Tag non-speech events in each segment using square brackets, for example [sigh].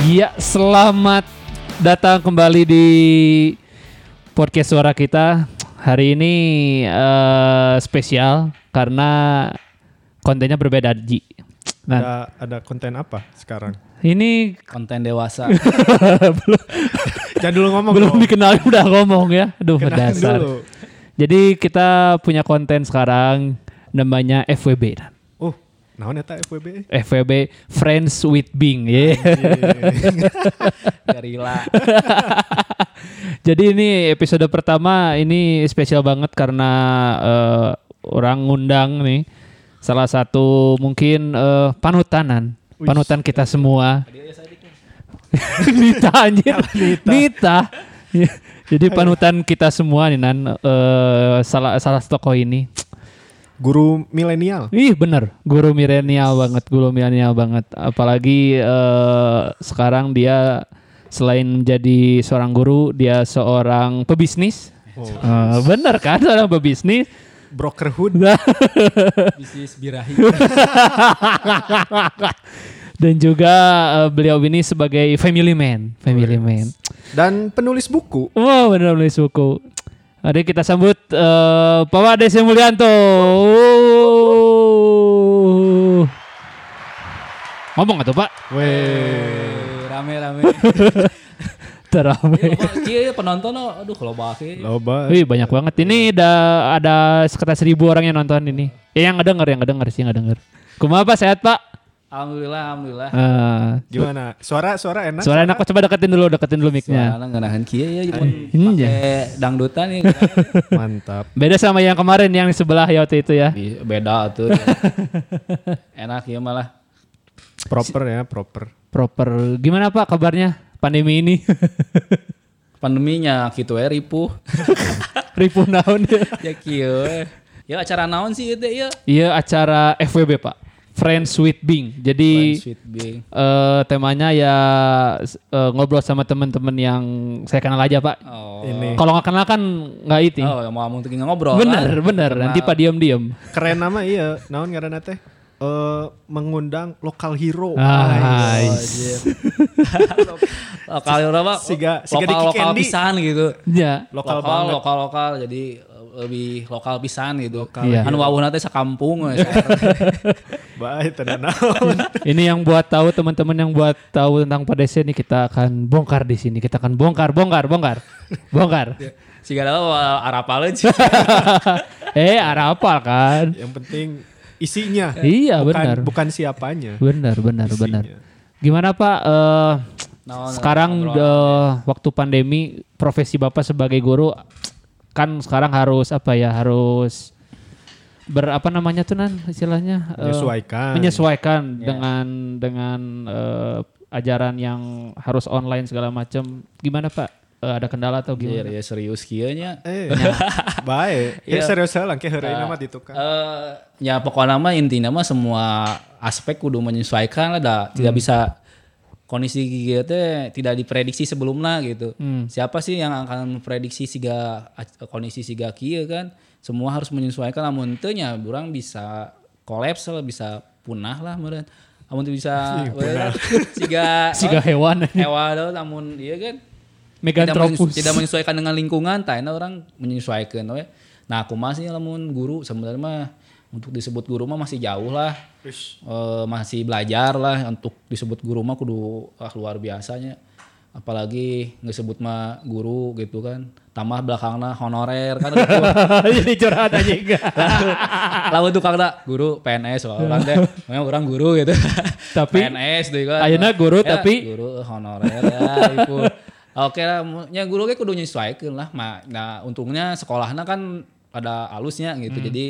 Iya, selamat datang kembali di podcast suara kita. Hari ini eh, spesial karena kontennya berbeda, Ji. Nah, Ada ada konten apa sekarang? ini konten dewasa. [laughs] Jangan dulu ngomong belum dong. dikenal udah ngomong ya. Aduh, Kenalin dasar. dulu. Jadi kita punya konten sekarang namanya FWB. Naon eta FWB? FWB Friends with Bing. Yeah. [laughs] Gerila. [laughs] Jadi ini episode pertama ini spesial banget karena eh, orang ngundang nih salah satu mungkin eh, panutanan, Wih. panutan kita semua. [laughs] Nita anjir. Nita. Jadi panutan kita semua nih Nan eh, salah salah tokoh ini. Guru milenial. Ih bener, guru milenial banget, guru milenial banget. Apalagi eh, sekarang dia selain menjadi seorang guru, dia seorang pebisnis. Oh. Eh, bener kan, seorang pebisnis. Brokerhood. [laughs] Bisnis birahi. [laughs] Dan juga eh, beliau ini sebagai family man, family man. Dan penulis buku. Wow, bener bener suku. Mari kita sambut eh, Pak Desi Mulyanto. Uh. Ngomong atau Pak? Weh. rame rame. [laughs] Terame. Iya penonton oh, aduh kalau bahas Loba. Wih banyak banget. Ini ada ada sekitar seribu orang yang nonton ini. Eh, yang ngedenger, yang ngedenger sih ngedenger. Kumaha Pak sehat Pak? Alhamdulillah alhamdulillah. Eh, Gimana? Suara suara enak? suara enak kok coba deketin dulu, deketin dulu mic-nya. Soalnya nggak nahan kia ya Iya. pakai dangdutan nih. [laughs] Mantap. Beda sama yang kemarin yang di sebelah ya waktu itu ya. Beda tuh. [laughs] Enak ya malah. Proper ya, proper. Proper. Gimana Pak kabarnya pandemi ini? [laughs] Pandeminya gitu ya ripuh. Ribu naon ya. ya kieu. Ya acara naon sih itu ya. Iya acara FWB Pak. Friends with Bing. Jadi Bing. eh, temanya ya eh, ngobrol sama teman-teman yang saya kenal aja Pak. Oh. Ini Kalau nggak kenal kan nggak itu. Oh, yang mau ngomong tuh ngobrol. bener lah. bener. Nanti Pak diem-diem. keren nama iya. Naon ngaranna teh? Eh mengundang lokal hero. Ah, Nice. [laughs] lokal apa? Siga- siga lokal lokal pisan gitu. Ya. Lokal, lokal banget. lokal lokal jadi lebih lokal pisan gitu. Iya. Anu wawuhna teh sakampung. [laughs] Baik, naon. [laughs] Ini yang buat tahu teman-teman yang buat tahu tentang Padese nih kita akan bongkar di sini. Kita akan bongkar, bongkar, bongkar, bongkar. Siga da arapaleun sih. eh, ada apa kan? Yang penting isinya. Iya, bukan, benar. Bukan siapanya. Benar, benar, Isinya. benar. Gimana Pak? eh, Naon, sekarang ngobrol. eh, waktu pandemi profesi Bapak sebagai guru kan sekarang harus apa ya? Harus ber apa namanya tuh nan istilahnya Eh, Menyesuaikan. menyesuaikan Ya. dengan dengan eh, ajaran yang harus online segala macam. Gimana Pak? Eh, ada kendala atau Iya, gimana? ya serius kieu nya. Eh, baik. Ya Iya. serius lah, [laughs] kayak hari nama ditukar. Eh, ya pokoknya mah intinya mah semua aspek kudu menyesuaikan lah dah. Tidak bisa kondisi gitu teh tidak diprediksi sebelumnya gitu. Siapa sih yang akan memprediksi siga kondisi siga kieu kan? Semua harus menyesuaikan lamun teu nya urang bisa kolaps lah bisa punah lah meureun. Lamun teu bisa [laughs] meureun, [laughs] siga Siga hewan hewan lah, lamun iya kan tidak, Meganthropus. menyesu- tidak menyesuaikan dengan lingkungan tanya orang menyesuaikan we. nah aku masih lamun guru sebenarnya mah untuk disebut guru mah masih jauh lah. Eh, masih belajar lah. Untuk disebut guru mah kudu ah, luar biasanya. Apalagi disebut mah guru gitu kan. Tambah belakangnya honorer kan [laughs] Jadi curhat aja enggak. [laughs] lalu tukang tak guru PNS lah orang teh. Memang orang guru gitu. [laughs] Tapi, PNS deh kan. ayeuna guru, Ya, tapi- guru honorer ya itu oke lah nya guru kayak kudu nyesuaikan lah. Nah untungnya sekolahnya kan ada alusnya gitu. Hmm. jadi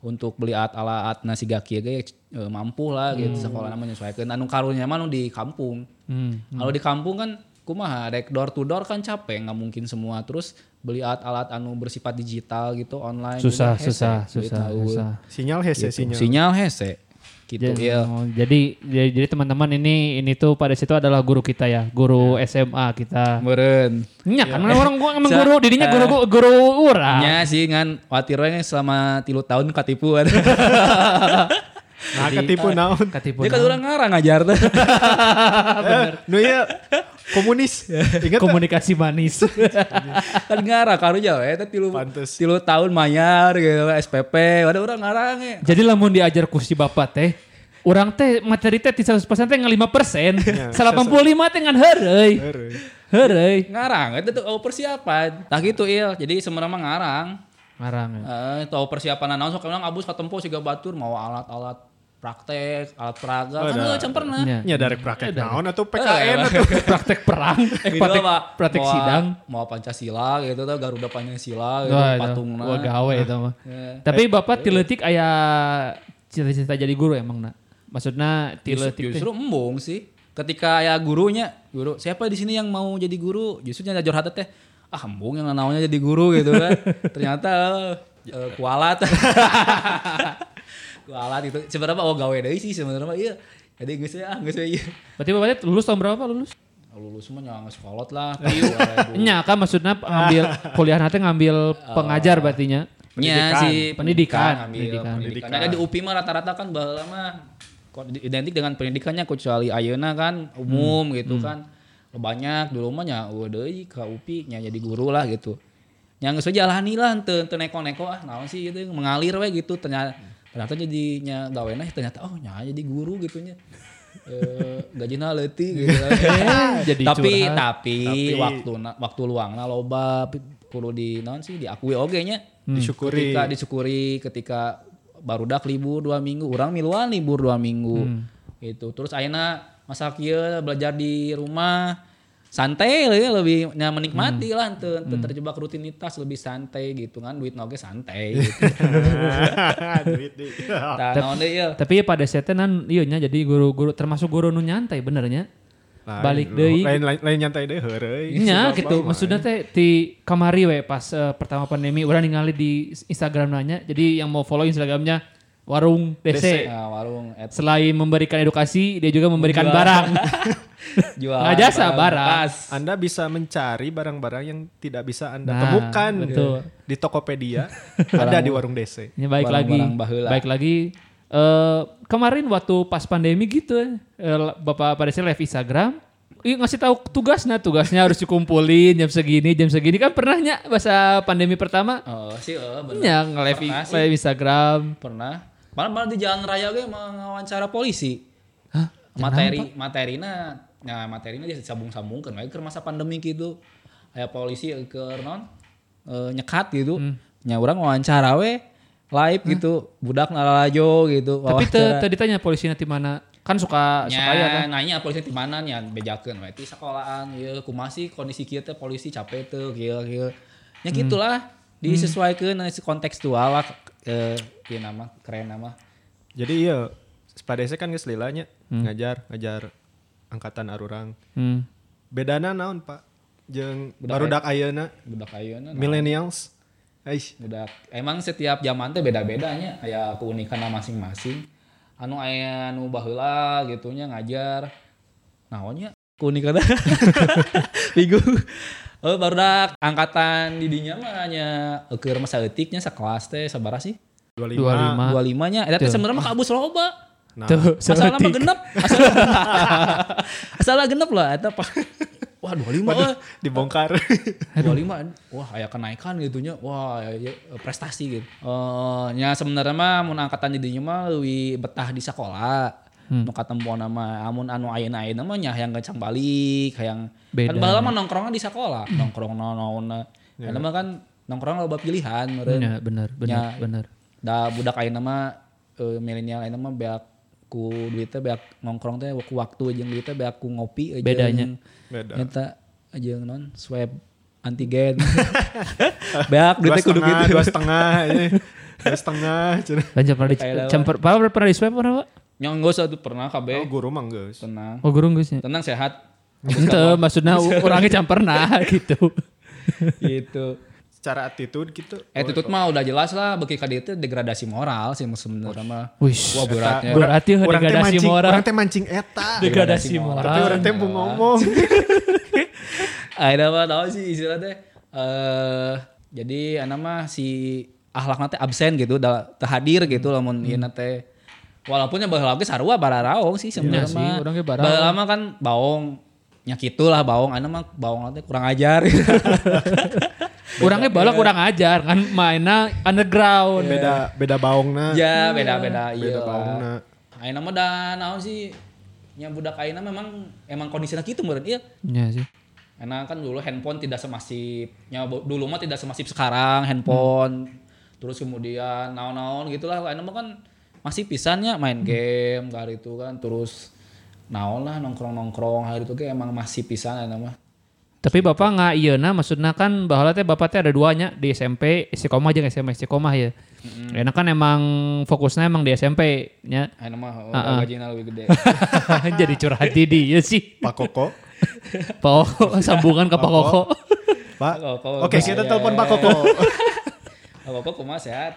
untuk beli alat-alat nasi gaki ge eh, mampu lah gitu sekolahnya menyesuaikan anu karunya mah nu di kampung Hmm. kalau di kampung kan kumaha rek door to door kan capek nggak mungkin semua terus beli alat-alat anu bersifat digital gitu online Susah, juga hese, susah, gitu. susah, susah. Sinyal hese Gitu. sinyal. sinyal hese gitu. Jadi, oh, jadi jadi, jadi teman-teman ini ini tuh pada situ adalah guru kita ya, guru SMA kita. meren Nya kan orang gua emang guru, didinya guru guru, guru urang. nya sih kan watir we selama tilu tahun katipu [laughs] Nah, ketipu naon. Katipu Dia kan orang ngarang ngajar tuh. [laughs] Eh, Nu ieu komunis. [laughs] Ingat komunikasi manis. [laughs] kan ngarang karunya we teh tilu Pantes. tilu tahun mayar gitu SPP ada orang ngarang ya. Jadi lamun diajar ku si bapak teh, orang teh materi teh di 100% teh ngan 5 persen, 85 teh ngan. Heureuy. Heureuy. Ngarang itu tuh oh, persiapan. Nah gitu il. Jadi sebenarnya mah ngarang. Ngarang. ya. Eh, tahu persiapan naon sok emang abus katempo siga batur mau alat-alat praktek, alat peraga kan Ada. lu can pernah. Nya. Nya dari praktek naon atau Eh, PKN atau [laughs] praktek perang, eh, Gitu praktek, mah, praktek mau- sidang. Mau Pancasila gitu tuh Garuda Pancasila gitu itu. patungna. Wah, gawe itu mah. Ya. Tapi bapak tiletik aya cita-cita jadi guru emang nak. Maksudnya tiletik teh. justru embung sih. Ketika ya gurunya, guru siapa di sini yang mau jadi guru? Justru nya jor hati teh, ah embung yang namanya jadi guru gitu kan. [laughs] Ternyata eh, kualat. [laughs] kualat itu sebenarnya oh gawe deui sih sebenarnya iya. Jadi geus we, ah geus we, iya. Berarti bapaknya lulus tahun berapa lulus? Lulus mah nyawa sekolot lah. [laughs] Iya. Nya kan maksudnya ngambil kuliah nanti ngambil pengajar berartinya. Nya Pendidikan. si Pendidikan. ngambil Pendidikan. pendidikan. Ada di UPI mah rata-rata kan baheula mah identik dengan pendidikannya kecuali ayeuna kan umum gitu kan. Banyak dulu mah nya eueuh deui ka UPI nya jadi guru lah gitu. Nya geus jalani lah teu teu neko-neko ah naon sih gitu mengalir we gitu ternyata ternyata jadinya gawena ternyata oh nya jadi guru gitu nya. [laughs] Eh gajina leutik gitu lah. [laughs] Eh, jadi tapi, curhat. tapi Tapi- waktu waktu luangna loba kudu di naon sih diakui oge nya disyukuri. ketika disyukuri ketika barudak libur dua minggu orang miluan libur dua minggu itu terus ayeuna masa kieu belajar di rumah santai lah ya, lebih nya menikmati lah teu teu terjebak rutinitas lebih santai gitu kan duit oge santai [laughs] gitu. Duit ieu? [laughs] Tapi ya pada setenan iya nya jadi guru-guru termasuk guru nu nyantai benernya. Lain, Balik lu. deui. Lain lain, lain nyantai deh heureuy. Nya gitu. Bapak Maksudnya teh di kamari we pas eh, pertama pandemi urang ningali di Instagram nanya. Jadi yang mau follow Instagramnya warung DC. Nah, warung et Selain memberikan edukasi, dia juga memberikan Jual. barang. [laughs] jual Nggak jasa, barang. mah. Anda bisa mencari barang-barang yang tidak bisa Anda Nah, temukan betul. di Tokopedia, [laughs] ada di warung DC. Ini baik lagi. Barang-barang baheula. Baik lagi. eh kemarin waktu pas pandemi gitu eh, Bapak pada saya live Instagram Ih, ngasih tahu tugasnya, tugasnya harus dikumpulin jam segini, jam segini kan pernahnya bahasa pandemi pertama Oh, sih eh bener. nya nge-live Instagram. Pernah. Malah malah di jalan raya gue wawancara polisi. Hah? Materi materina nah materina dia sambung-sambungkan we ke masa pandemi gitu. Aya polisi ke non eh, nyekat gitu. Hmm. Nya urang wawancara we live gitu. Budak nalalajo gitu. Tapi te- wawancara. tadi tanya polisi nanti mana? Kan suka Nya, suka ya kan. nanya polisi di mana nya bejakeun we ti sekolahan ieu kumaha sih kondisi kieu teh polisi capek teu kieu kieu. Ya Hmm. gitulah disesuaikan hmm. kontekstual lah ke ieu nama keren nama. Jadi iya, pada DC kan geus lilanya ngajar, ngajar angkatan arurang. Hmm. Bedana naon, Pak? Jeung Budak barudak ayeuna budak ayeuna nah, millennials. Aish, budak emang setiap zaman teh beda-bedanya aya keunikan masing-masing anu aya anu baheula gitunya ngajar naonnya keunikan [laughs] bingung Oh, barudak angkatan di dinya mah nya keur masa etiknya sakelas teh sabaraha sih. 25. 25. 25 nya eta teh sebenarnya mah kabus loba. Nah, Tuh, Masalah mah genep? Asal [laughs] asal genep lah eta pas wah 25 euy. dibongkar. 25 wah aya kenaikan gitunya. Wah ya, ya, prestasi gitu. Eh nya sebenarnya mah mun angkatan di dinya mah leuwih betah di sekolah Hmm. nu ketemu nama amun anu ayeuna ayeuna mah nya hayang gancang balik hayang Beda. kan baheula mah nongkrongnya di sekolah nongkrong naon karena mah kan nongkrong loba pilihan meureun Ya, benar, benar, Ya. benar. da budak ayeuna mah eh, milenial ayeuna mah beak ku duit teh beak nongkrong teh ku waktu jeung duit teh beak ku ngopi aja Bedanya. Beda. Eta aja non swab antigen. [laughs] Beak Dua duitnya kudu setengah, gitu. dua setengah, ini. [laughs] dua setengah. cenah. Lanjut pernah di pernah di swab pernah Pak? Nyong gak usah tuh pernah Oh, kabeh. guru mah geus. Tenang. Oh guru geus nya. Tenang sehat. [laughs] Ente maksudnya [laughs] orangnya campur pernah [laughs] gitu. gitu. Secara attitude gitu. Attitude mah udah jelas lah bagi ka dieu teh degradasi moral sih sebenarnya mah. Wih, Wah beratnya. Berarti Urang teh degradasi mancing- moral. Urang teh mancing eta. Degradasi Tapi moral. urang teh mau ngomong. Ada apa tahu sih istilah teh. Eh jadi anak mah si akhlakna teh absen gitu, da, teu hadir gitu lamun ieu teh Walaupun yang baheula ge sarua bararaong sih sebenarnya Iya sih, mah. orang ge. Baheula mah kan baong nya lah baong anu mah baong teh kurang ajar. [laughs] Orangnya balak kurang ajar kan mainnya underground. Beda beda baongna. ya beda-beda iya. Beda baongna. Ayeuna mah da naon sih nya budak ayeuna memang emang kondisinya gitu meureun iya. Iya sih. Karena kan dulu handphone tidak semasif, bo- dulu mah tidak semasif sekarang handphone. Terus kemudian naon-naon gitulah, ayeuna mah kan masih pisannya main game hari itu kan terus naon lah nongkrong-nongkrong hari itu ge emang masih pisan ayeuna mah. Tapi bapak nggak iya nah maksudnya kan bahwa teh bapak teh ada duanya di SMP istiqomah aja SMA istiqomah ya. Enak kan emang fokusnya emang di SMP nya. Ayeuna mah oh, ah. gajinya lebih gede. [laughs] Jadi curhat di dia sih. Pak Koko. [laughs] Pak sambungan ke Pak Koko. Pak. Pak Koko. Oke, kita Ya, telepon ya, Pak ya. Koko. [laughs] Apa kumaha sehat?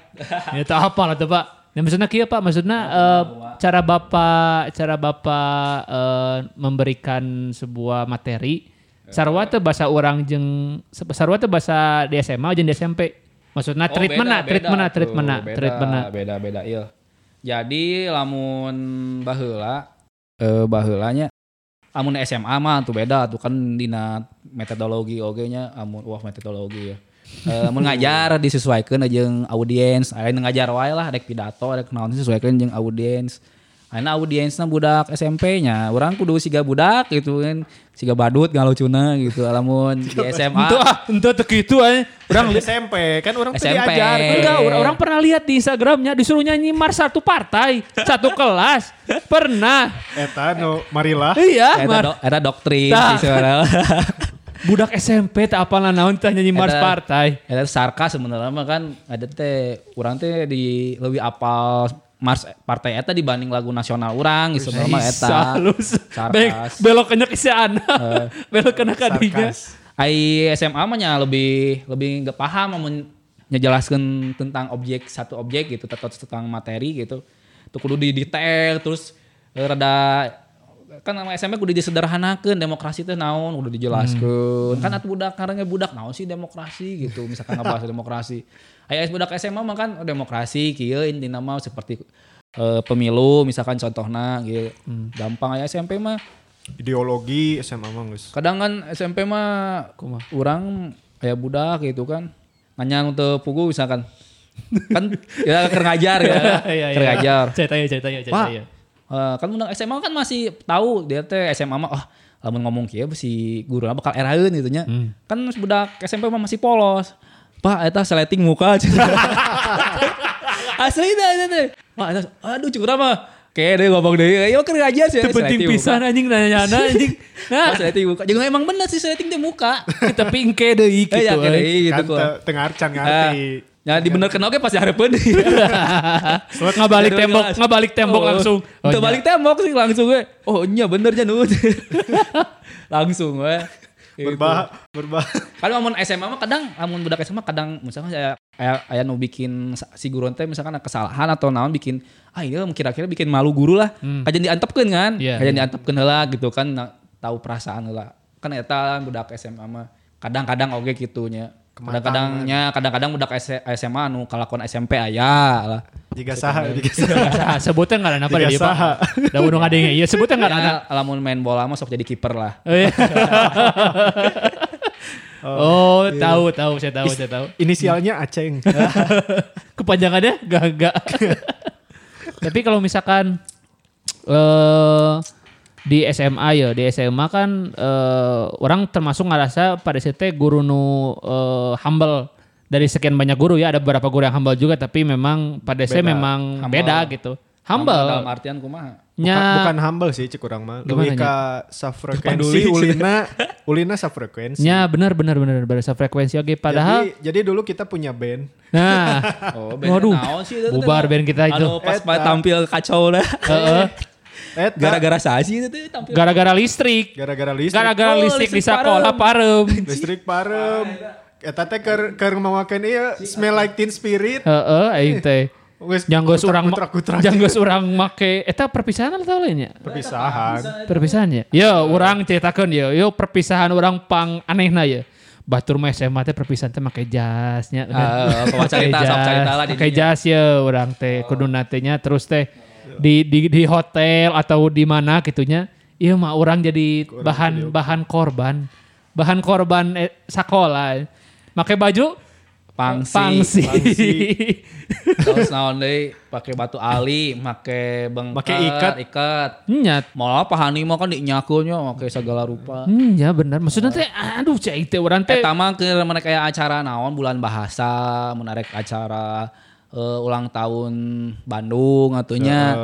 Ya tak apa lah tuh Pak. Ya, maksudnya kia Pak, maksudnya eh, cara Bapak cara Bapak eh, memberikan sebuah materi sarwa teh bahasa orang jeung sarwa teh bahasa di SMA jeung di SMP. Maksudnya Oh, treatment na, treatment na, treatment na, treatment na. Beda, beda, iya. Jadi lamun baheula eh baheulanya amun SMA mah tuh beda tuh kan dina metodologi oge nya amun wah metodologi ya. Eh mun ngajar disesuaikan jeung audiens, nu ngajar wae lah rek pidato rek naon disesuaikan jeung audiens. Ayeuna audiensna budak SMP-nya, urang kudu siga budak gitu kan, siga badut ngalucuna gitu alamun di SMA. Itu ah, itu tuh gitu aja. Orang SMP kan orang SMP. diajar. Enggak, orang, orang pernah lihat di Instagramnya disuruh nyanyi mar satu partai, satu kelas. Pernah. Eta no Marila. Iya, Eta, mar. do, eta doktrin. [laughs] Budak SMP tak apa lah naon teh nyanyi mars partai. Eta sarkas sebenarnya mah kan ada teh urang teh di lebih apal Mars partai eta dibanding lagu nasional urang gitu sebenarnya mah eta. Salus. Sarkas. belok kena ke si Ana. belok kena kadinya. Sarkas. Ai SMA mah nya lebih lebih nggak paham mun nyejelaskeun tentang objek satu objek gitu atau tentang materi gitu. Tuh kudu di detail terus eh, rada kan nama SMP kudu disederhanakeun demokrasi teh naon? Udah dijelaskeun. Kan atuh budak karena budak naon sih demokrasi gitu? Misalkan ngebahas [laughs] demokrasi. Aya budak SMA mah kan oh, demokrasi kieu intina mah seperti eh, pemilu misalkan contohna gitu. Gampang aya SMP mah. Ideologi SMA mah geus. kadang kan SMP mah orang kayak budak gitu kan. Nanya untuk pugu misalkan. Kan ya keur ngajar ya. [laughs] Iya, keur ngajar. Cerita ya, cerita ya, cerita pak eh, kan budak SMA kan masih tahu dia teh SMA mah oh lamun ngomong kieu si guru bakal eraheun gitu nya kan budak SMP mah masih polos pak eta seleting muka [laughs] asli dah eta teh pak eta aduh curang mah Kayak deh ngomong deh, ya keur ngajar sih. Itu penting seleting pisan anjing nanya anjing. [laughs] Nah, Pas setting muka. Jangan emang bener sih setting teh muka. [laughs] tapi engke deui gitu. Ya, gitu Kan tengah arcan ngerti. Ya dibenerkeun oge pasti hareupeun. Surat [laughs] ngabalik tembok, ngabalik tembok Oh, langsung. Teu iya. balik tembok sih langsung we. Oh iya bener [laughs] langsung we. Gitu. Berbah berbah. Kalau amun SMA mah kadang amun budak SMA kadang misalkan saya aya aya nu bikin si guru teh misalkan ada kesalahan atau naon bikin ah iya kira-kira bikin malu guru lah. Kajian diantepkeun kan? Iya, Kajian diantepkeun heula gitu kan tahu perasaan heula. Kan eta budak SMA mah kadang-kadang oge kitunya. Kadang-kadangnya kadang-kadang budak S- SMA anu kalakuan SMP aya lah. Jika saha, jika saha. Sebutnya nggak ada apa Tiga dia. Pak. Da udah ada yang iya sebutnya nggak ada. Ya, lamun main bola mah sok jadi kiper lah. Oh, iya. [laughs] Oh, tahu tahu saya tahu saya tahu. Inisialnya Aceng. [laughs] Kepanjangannya gak [laughs] Tapi kalau misalkan eh di SMA ya, di SMA kan eh, orang termasuk ngerasa pada situ guru nu eh, humble dari sekian banyak guru ya ada beberapa guru yang humble juga tapi memang pada saya memang Humble. beda gitu. Humble. Dalam artian kumaha? Bukan, Nya bukan humble sih cek urang mah. Lebih Peduli. safrekuensi ulina [laughs] ulina safrekuensi. nya benar benar benar benar frekuensi oke padahal jadi, jadi dulu kita punya band. nah [laughs] Oh, Waduh, naon sih bubar band kita itu. Anu pas Eta. tampil kacau dah. [laughs] Heeh. Eta Gara-gara sah sih itu teh tampil. gara-gara listrik gara-gara listrik. gara-gara Oh, listrik di listrik sekolah parem listrik parem. Eta teh keur keur ngomongkeun ieu smell like teen spirit. heeh aing teh Wes Janggos orang kutrak janggos orang make eta perpisahan atau lainnya perpisahan. perpisahannya ya orang ceritakan ya yo perpisahan orang pang anehna ya Batur mah SMA teh perpisahan teh make jasnya Ah, kumaha carita, sok carita lah di dinya. jas ya orang teh kudu natenya terus teh di di di hotel atau di mana gitunya iya mah orang jadi bahan bahan korban bahan korban eh, sekolah pakai baju Pangsi. pangsi, [laughs] Terus naon deui pakai batu ali, make bengket, Make ikat. ikat. nyat Malah pahani mah kan dinyakunya make segala rupa. Hmm, ya benar. Maksudnya teh aduh cai teh orang teh Eta mah keur mana kayak acara naon bulan bahasa, menarik acara eh, ulang tahun Bandung atunya.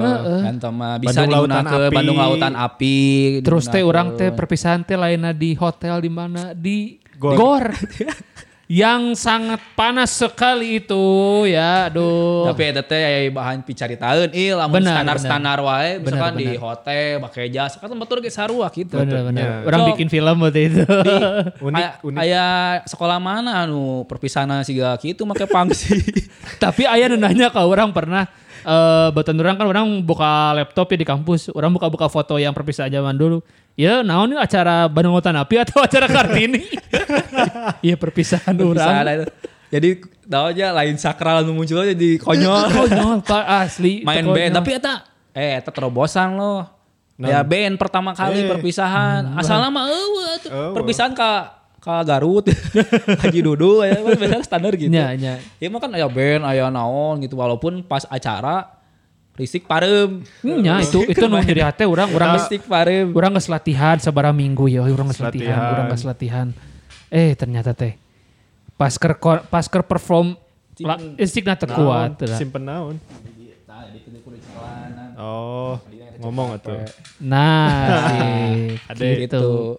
Kan mah bisa Bandung Lautan digunakan Api. Bandung Lautan Api. terus teh orang teh perpisahan teh lainnya di hotel di mana di Gor. gor. [laughs] yang sangat panas sekali itu ya aduh Tapi eta teh aya bahan picaritaeun ieu lamun standar-standar wae misalkan di benar. hotel pakai jas kan betul ge sarua gitu. bener bener Ya. orang So, bikin film waktu itu [laughs] Unik, Aya, unik. aya sekolah mana anu perpisahan siga gitu make pangsi. [laughs] tapi ayah nanya ke orang pernah eh batan orang kan orang buka laptop ya di kampus orang buka-buka foto yang perpisahan zaman dulu ya naon ini acara Bandung Lautan Api atau [laughs] acara Kartini [laughs] iya perpisahan Perpisahan orang itu. Jadi tahu aja lain sakral anu muncul aja di konyol. [laughs] konyol pak asli Main itu band konyol. tapi eta eh eta terobosan loh. Ya band pertama kali Eh. perpisahan. Asalnya mah eueuh atuh. Eueuh. perpisahan ka ka Garut. Haji Dudu ya biasanya standar gitu. Nya, nya. Ya mah kan aya band, aya naon gitu walaupun pas acara risik parem. Nya itu itu nu jadi hati orang orang geus risik parem. orang geus latihan sabaraha minggu ya orang geus latihan orang geus latihan eh ternyata teh pas ker pas ker perform la, istikna teu kuat teu da. Simpen naon. Oh, ngomong atuh. nah [laughs] sip, Ade. gitu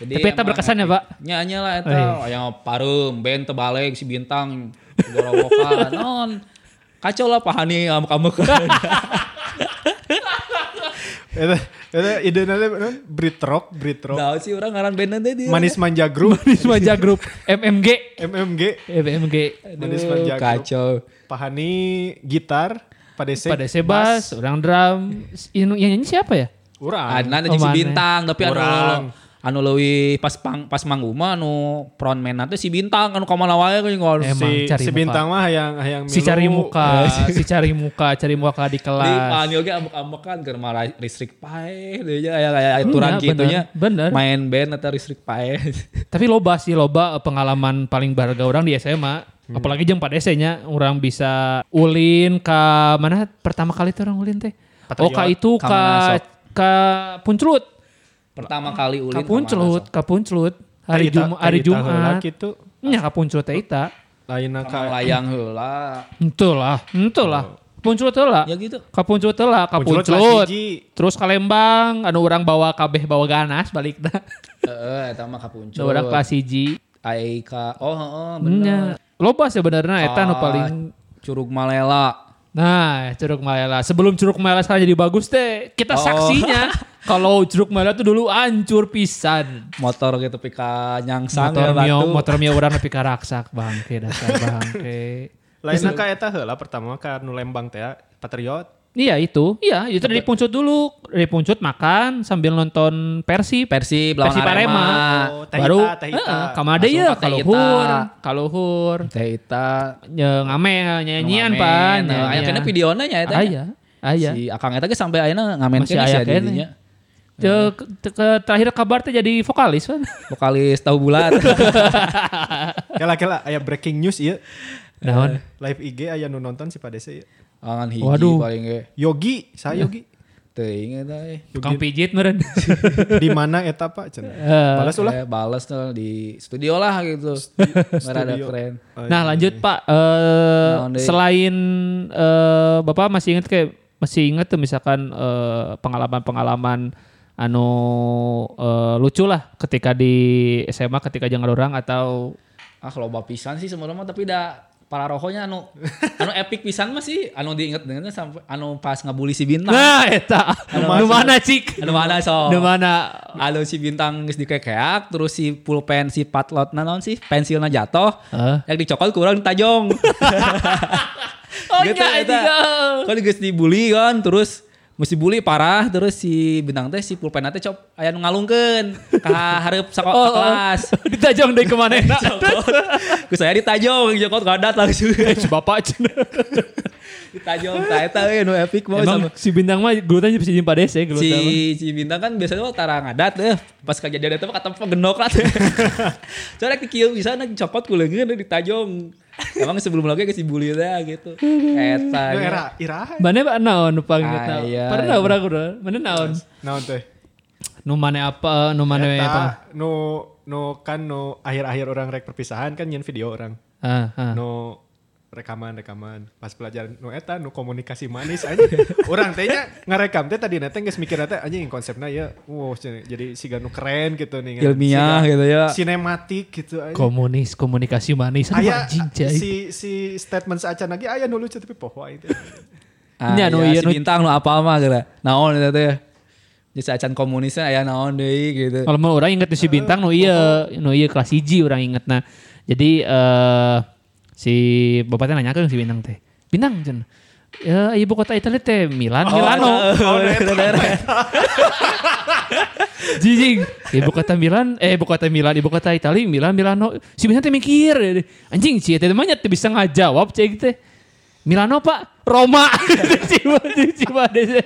Jadi Tapi eta emang berkesan ya, Pak? Nya nya lah eta aya parem band tebalik si bintang gorowokan [laughs] non. Kacau lah pahani amuk-amuk. Eta [laughs] eta ide nanti Brit Rock, Brit Rock. Tahu sih orang ngaran band nanti dia. Manis Manja Group, Maja Group [laughs] MMG MMG. MMG Manis Aduh, Manja Group. kacau. Pahani gitar, Padese. pada sebas orang drum yang nyanyi siapa ya Urang. Ada Oh, si bintang tapi anu Orang. Anu leuwih pas pang, pas manggung mah anu frontman nanti si bintang anu kamana wae kan ngol. Emang si, cari si muka. bintang mah yang yang si cari muka [laughs] si cari muka cari muka di Di kelas panggil ge amuk-amuk kan keur mah listrik pae deui nya aya aya aturan Iya, kitu nya. bener, bener. Main band atau listrik pae. [laughs] Tapi loba sih loba eh, pengalaman paling berharga orang di SMA. Apalagi jeng pada nya orang bisa ulin ke mana pertama kali tuh orang ulin teh. Oh Patriot. ka itu Ka ka mana sok? ka Puncelut. Pertama kali ulin Ka Puncelut, ka Puncelut. Hari Jum hari Jumat. gitu. Nya ka Puncelut teh eta. Lain ka layang heula. Henteu lah, henteu lah. Puncelut heula. Ya gitu. Ka Puncelut heula, ka Puncelut Puncelut. kelas hiji. Terus ka Lembang, anu orang bawa kabeh bawa ganas balik dah. Heeh, eta mah kapuncul. Orang kelas hiji. Ai ka oh heeh bener. Loba sebenarnya eta nu Ah, paling Curug Malela. Nah, Curug Malela. Sebelum Curug Malela sekarang jadi bagus teh, kita Oh. saksinya [laughs] kalau Curug Malela tuh dulu hancur pisan. Motor gitu pika nyangsang Motor ya, mio, batu. motor mio [laughs] orang nepi ka raksak bangke dasar bangke. Lain ka eta heula pertama ka nu Lembang teh Patriot. Iya itu, iya itu dari Puncut dulu, dari Puncut makan sambil nonton Persib. Persib lawan Persib Arema. Arema. Oh, Teh Baru kamade Langsung ya ke Teh kaluhur, Ita. kaluhur. Teh Ita. Ya, ngame nyanyian pan. Nah, Aya kena videona nya eta. nya. Aya, aya. Si Akang eta ge sampai ayeuna ngamen Masih kene aya sih kene. didinya. Ke, ke- ke- terakhir kabar teh jadi vokalis kan. Vokalis tahu bulat. [laughs] Kela kela aya breaking news ieu. Naon? Live IG aya nu nonton si Padese ieu. Angan hiji Waduh. paling ge. Yogi, saya Yogi. Teuing eta eh. Tukang pijit meren. Di mana eta Pak? Cenah. Eh, Balas ulah. Eh, Bales tuh di studio lah gitu. Merada studio. keren. Nah lanjut Pak, eh, deui? selain eh, Bapak masih ingat kayak masih ingat tuh misalkan eh, pengalaman-pengalaman anu eh, lucu lah ketika di SMA ketika jangan orang atau Ah kalau pisan sih sebenarnya mah tapi dah para rohonya anu [laughs] anu epic pisan mah sih anu diinget dengannya sampai anu pas ngabuli si bintang. nah eta nu mana cik Anu mana so? nu mana Anu si bintang geus dikekeak terus si pulpen si patlot naon sih pensilna jatuh. Heeh. Yang dicokol kurang tajong. [laughs] oh Gitu, iya eta. juga kan geus dibully kan terus mesti bully parah terus si bintang teh si pulpen teh cop aya nu ngalungkeun ka hareup sako [laughs] oh, ka kelas. [laughs] ditajong dari ke mana [laughs] Ku saya ditajong jokot gadat langsung. eh si bapak cenah. Ditajong ta eta we nu epic mau Emang sama si bintang mah gelutan bisa jadi pades ya gelutan. mah. si si bintang kan biasanya mah tara ngadat deh pas kejadian itu mah kata genok lah soalnya di kieu bisa nak copot ku leungeun ditajong emang sebelum lagi ke teh gitu eta Nu nya. era iraha. Mana pak naon nu Ah, tahu. iya, Pernah iya. pernah kudu. Mana naon? Naon teh? Nu mana apa? Nu mana apa? Nu nu kan nu akhir-akhir orang rek perpisahan kan nyen video orang. Ah, ah. Nu rekaman rekaman pas pelajaran nu eta nu komunikasi manis aja [laughs] orang tehnya ngarekam teh tadi nanti geus mikir teh anjing konsepnya ya wow jadi siga nu keren gitu nih ilmiah gitu ya. Sinematik gitu aja Komunis, komunikasi manis. Aya cai. si si statement seacan lagi aya nu lucu tapi poho aing teh. Ah, Nya, nu iya, si nu- bintang nu apa mah gitu naon eta teh? Di acan komunisnya aya naon deui gitu. Kalau mau orang inget si bintang nu iya, nu iya kelas hiji orang inget nah. Jadi eh si bapaknya nanya ke si bintang teh. Bintang jen. Ya ibu kota Italia teh Milan, Milano. oh, daerah [laughs] Jijing. Ibu kota Milan, eh ibu kota Milan, ibu kota Italia, Milan, Milano. Si Bintang teh mikir. Anjing si teh mah teh bisa ngajawab cek teh. Milano pak, Roma. Ciba ciba deh.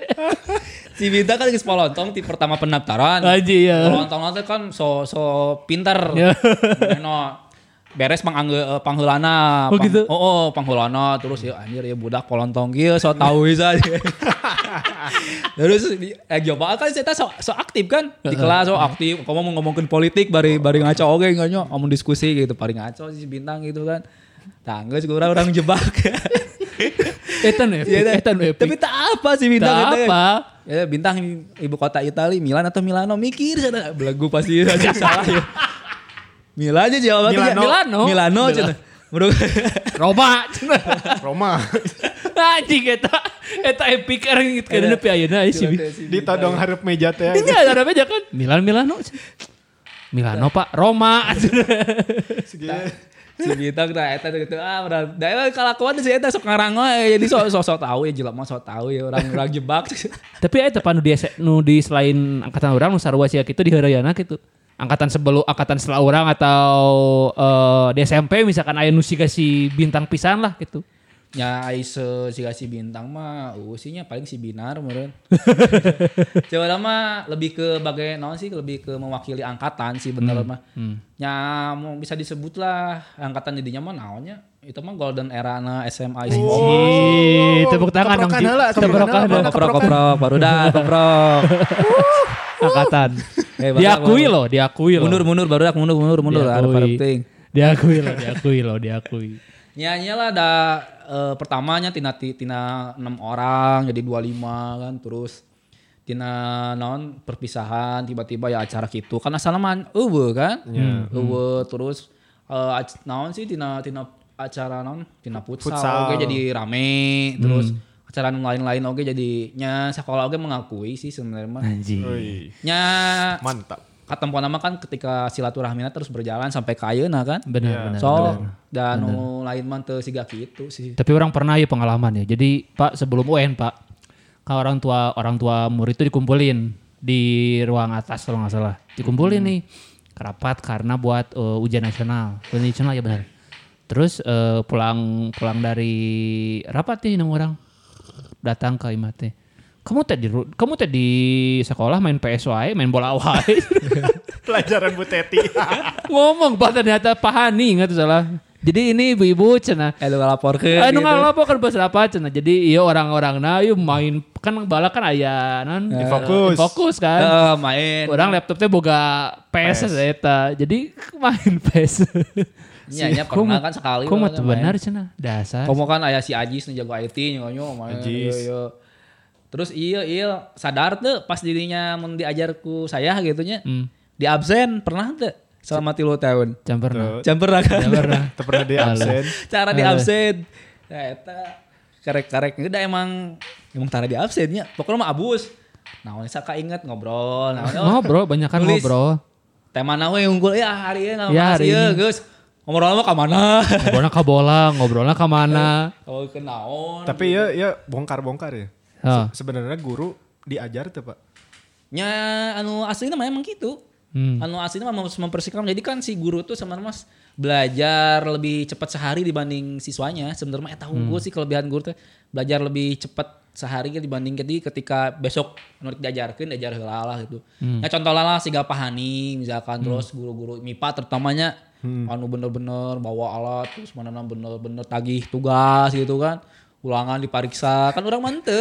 si bintang kan geus polontong di pertama pendaftaran Aji ya. polontong nanti kan so so pinter Ya. no beres pangangge uh, pangheulana Oh, gitu? oh, oh pangheulana terus ya anjir ya budak polontong kieu so tahu bisa [laughs] terus eh coba kan saya so, so aktif kan di kelas so aktif kamu mau ngomongin politik bari bari ngaco oke nggaknya ngomong diskusi gitu paling ngaco si bintang gitu kan tangga juga orang orang jebak [laughs] Etan Iya, etan epic. tapi tak apa sih bintang Tak itu. apa. Ya bintang ibu kota Italia Milan atau Milano mikir sana belagu pasti salah ya. [laughs] Milan aja jawabannya Milano. Milano. Milano Mila- cenah. Menurut Roma. [laughs] Roma Anjing eta eta epic orang inget kan nepi ayeuna si ditodong hareup meja teh Ini ada apa aja kan? Milan Milano. Milano Pak, Roma. [laughs] Segi- si bintang nah eta gitu ah berat. Da emang kalakuan sih eta sok ngarang we jadi sok sok sok tahu ya jelema sok tahu ya orang orang jebak. Tapi eta pan nu di nu di selain angkatan orang nu sarua sia kitu di Harayana gitu. Angkatan sebelum angkatan setelah orang atau eh, di SMP misalkan aya nu siga si bintang pisan lah gitu. Ya Aise si si bintang mah usinya paling si binar meureun. [laughs] Coba lama lebih ke bagai naon sih lebih ke mewakili angkatan sih bener mah. Ya mau bisa disebut lah angkatan jadinya mah naonnya itu mah golden era na SMA isi Ih, tepuk tangan dong. keprokan keprokan koprok baru dah koprok. [laughs] [laughs] Angkatan. Eh, [laughs] diakui loh, diakui loh. Mundur mundur baru dah mundur mundur mundur ada Diakui. penting. Diakui loh, [laughs] diakui loh, diakui. Nyanyi lah ada eh, pertamanya tina ti- tina enam orang jadi 25 kan terus tina non perpisahan tiba-tiba ya acara gitu karena salaman eueuh kan eueuh terus eh, ac- naon sih tina tina acara non tina futsal, Futsal. oke jadi rame terus acara nu lain-lain oke jadinya sekolah oke mengakui sih sebenarnya mah nya mantap katempo nama kan ketika silaturahmina terus berjalan sampai ke ayeuna kan Benar, Iya. benar. so benar. dan nu lain mah teu siga kitu sih Tapi orang pernah ya pengalaman ya. Jadi Pak sebelum UN Pak, kan orang tua orang tua murid itu dikumpulin di ruang atas kalau nggak salah. Dikumpulin nih kerapat karena buat eh, ujian nasional. Ujian nasional ya benar. Terus eh, pulang pulang dari rapat nih enam orang datang ke Imate. Kamu teh di ru- kamu teh di sekolah main PS wae, main bola wae. [laughs] pelajaran Bu Teti [laughs] Ngomong Pak ternyata pahani nggak tuh salah. Jadi ini ibu-ibu cenah eh lu ke Anu ngalapokan bahasa apa cenah. Jadi iya orang-orang na yuk main kan bala kan aya non Infokus. fokus kan. Eh, main Orang laptopnya boga PS eta. Jadi [laughs] main PS. Nya nya pernah kan sekali Kok mah benar cenah. Dasar. Komo kan aya si Ajis nu jago IT nyonyo main Ajis. iya, iya. Terus iya iya sadar tuh pas dirinya mun diajarku saya gitu nya. Hmm. Di absen pernah tuh selama tilu tahun. Jam pernah. Jam pernah kan? Jam pernah. [laughs] Teu pernah di absen Cara di absen. Ya eta karek-karek udah emang emang tara di absennya. Pokoknya mah abus. Nah, saka inget ngobrol. Nah, Ngobrol banyak kan ngobrol. tema nawe unggul ya hari ini Ya, hari ya ini. Gus. Ngobrol mah ka mana? Ngobrolnya ke bola, ngobrolnya ke mana. Oh, ke naon? tapi ya ya bongkar-bongkar ya. Se- sebenarnya guru diajar tuh Pak Nya anu aslinya mah emang gitu. Hmm. Anu aslinya mah mem- mempersingkat jadi kan si guru tuh sebenarnya mas belajar lebih cepat sehari dibanding siswanya sebenarnya eh tahu gue sih kelebihan guru tuh belajar lebih cepat sehari gitu dibanding jadi ketika besok menurut diajarkan diajar heula lah gitu. Ya contoh lah si Pahani misalkan terus guru-guru MIPA terutamanya anu bener-bener bawa alat terus mana bener-bener tagih tugas gitu kan ulangan dipariksa kan orang mante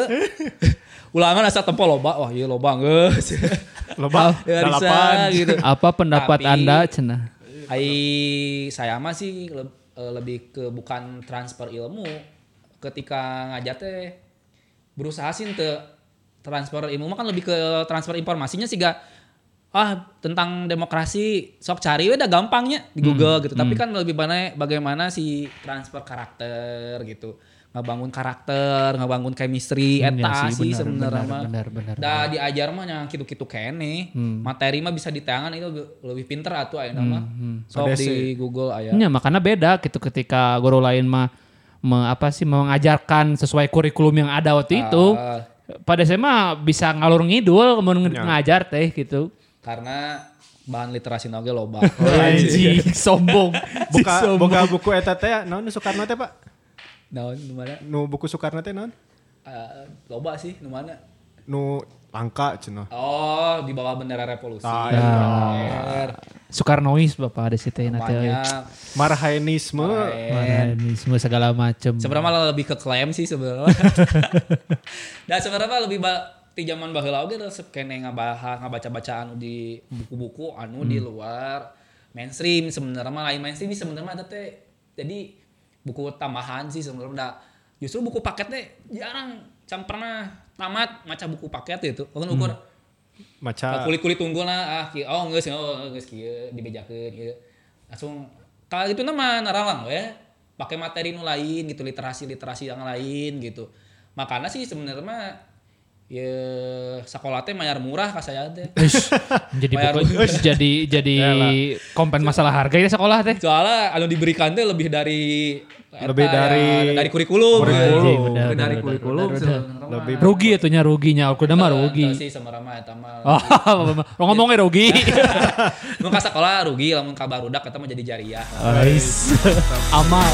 [laughs] ulangan asal tempo loba wah iya loba geus Loba [laughs] Ya, dalapan. gitu. Apa pendapat Tapi- Anda cenah? Ai saya mah sih le- eh, lebih ke bukan transfer ilmu. Ketika ngajar teh berusaha sih te transfer ilmu mah kan lebih ke transfer informasinya sih gak. Ah tentang demokrasi sok cari udah gampangnya. Di Google gitu. Tapi kan lebih banyak bagaimana si transfer karakter gitu ngebangun karakter ngebangun chemistry Hmm, ya eta sih, sih benar, sebenarnya benar, mah. benar, benar, da diajar mah yang gitu-gitu kene. Materi mah bisa di tangan itu lebih pinter atuh ayeuna mah. sok Padahal di Google aya. Ya, makanya beda gitu ketika guru lain mah me- apa sih mengajarkan sesuai kurikulum yang ada waktu itu. Ah, Pada saya mah bisa ngalur ngidul kemudian ngajar teh gitu. karena bahan literasi oge loba. [laughs] Anjing, sombong. Buka [laughs] boga buku eta teh naon Soekarno teh Pak? Naon nu mana Nu buku Soekarno teh naon? Eh, loba sih nu mana Nu langka cenah. oh di bawah bendera revolusi Ah, Bener. Soekarnois Bapak ada situ nanti. banyak Marhainisme. Semua segala macam. sebenarnya malah lebih ke klaim sih sebenarnya dan [laughs] sebenarnya lebih ba di zaman baheula oge resep kene ngabahas ngabaca-baca anu di buku-buku anu di luar mainstream sebenarnya mah lain mainstream sebenarnya mah ada teh jadi buku tambahan sih sebenarnya justru buku paket teh jarang. Cam pernah tamat maca buku paket gitu. Kan ukur. Maca. Kulit-kulit tunggul nah ah kieu oh geus oh geus kieu dibejakeun kieu langsung kalau gitu nama narawang we. Pakai materi nu lain gitu literasi literasi yang lain gitu. Makanya sih sebenarnya ya sekolah teh mayar murah ka saya teh jadi Bayar buku- jadi jadi [laughs] kompen masalah harga ya sekolah teh. soalnya anu diberikan teh lebih dari Lebih eta dari- ya, dari kurikulum Kurikulum. Benar, dari benar, kurikulum Lebih. Rugi atunya ruginya, aku udah mah rugi. Sih sebenarnya mah eta mah Oh, [laughs] ngomongnya rugi. [laughs] mun ka sekolah rugi lamun ka barudak eta mah jadi jariah. Amal.